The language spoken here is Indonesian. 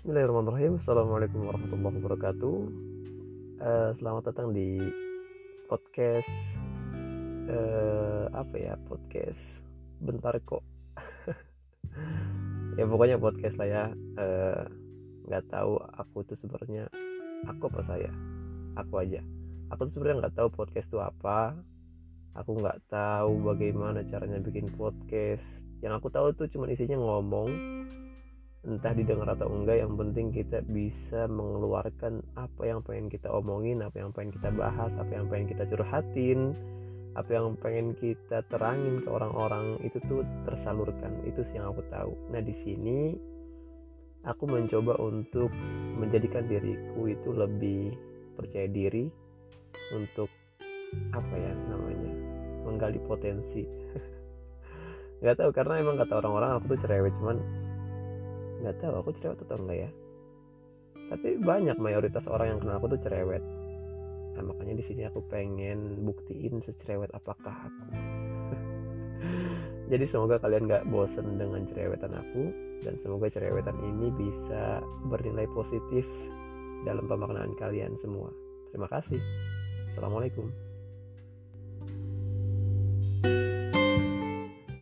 Bismillahirrahmanirrahim. Assalamualaikum warahmatullahi wabarakatuh. Uh, Selamat datang di podcast uh, Apa ya podcast Bentar kok. Ya pokoknya podcast lah ya. Uh, Gak tahu aku tuh sebenarnya Aku apa saya? Aku aja. Aku tuh sebenarnya nggak tahu podcast itu apa. Aku nggak tahu bagaimana caranya bikin podcast. Yang aku tahu tuh cuma isinya ngomong entah didengar atau enggak yang penting kita bisa mengeluarkan apa yang pengen kita omongin apa yang pengen kita bahas apa yang pengen kita curhatin apa yang pengen kita terangin ke orang-orang itu tuh tersalurkan. Itu sih yang aku tahu. Nah di sini aku mencoba untuk menjadikan diriku itu lebih percaya diri untuk apa ya namanya menggali potensi. Nggak tahu karena emang kata orang-orang aku tuh cerewet cuman nggak tahu aku cerewet atau enggak ya? Tapi banyak mayoritas orang yang kenal aku tuh cerewet. Nah makanya di sini aku pengen buktiin secerewet apakah aku. Jadi semoga kalian nggak bosen dengan cerewetan aku dan semoga cerewetan ini bisa bernilai positif dalam pemaknaan kalian semua. Terima kasih. Assalamualaikum